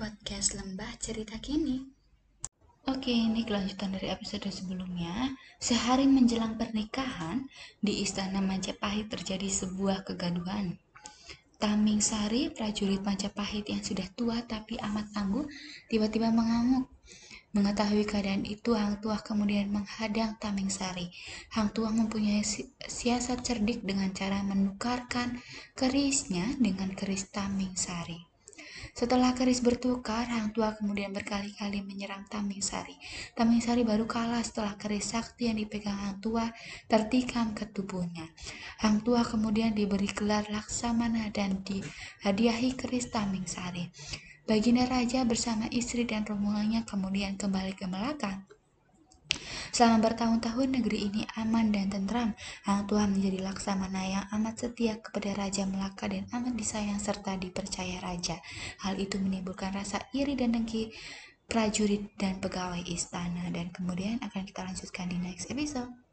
podcast Lembah Cerita Kini. Oke, ini kelanjutan dari episode sebelumnya. Sehari menjelang pernikahan, di Istana Majapahit terjadi sebuah kegaduhan. Taming Sari, prajurit Majapahit yang sudah tua tapi amat tangguh, tiba-tiba mengamuk. Mengetahui keadaan itu, Hang Tuah kemudian menghadang Taming Sari. Hang Tuah mempunyai si siasat cerdik dengan cara menukarkan kerisnya dengan keris Taming Sari. Setelah keris bertukar, Hang Tua kemudian berkali-kali menyerang Taming Sari. Taming Sari baru kalah setelah keris sakti yang dipegang Hang Tua tertikam ke tubuhnya. Hang Tua kemudian diberi gelar Laksamana dan dihadiahi keris Taming Sari. Baginda Raja bersama istri dan rombongannya kemudian kembali ke Melaka. Selama bertahun-tahun negeri ini aman dan tentram. Hang Tuah menjadi laksamana yang amat setia kepada Raja Melaka dan amat disayang serta dipercaya Raja. Hal itu menimbulkan rasa iri dan dengki prajurit dan pegawai istana dan kemudian akan kita lanjutkan di next episode.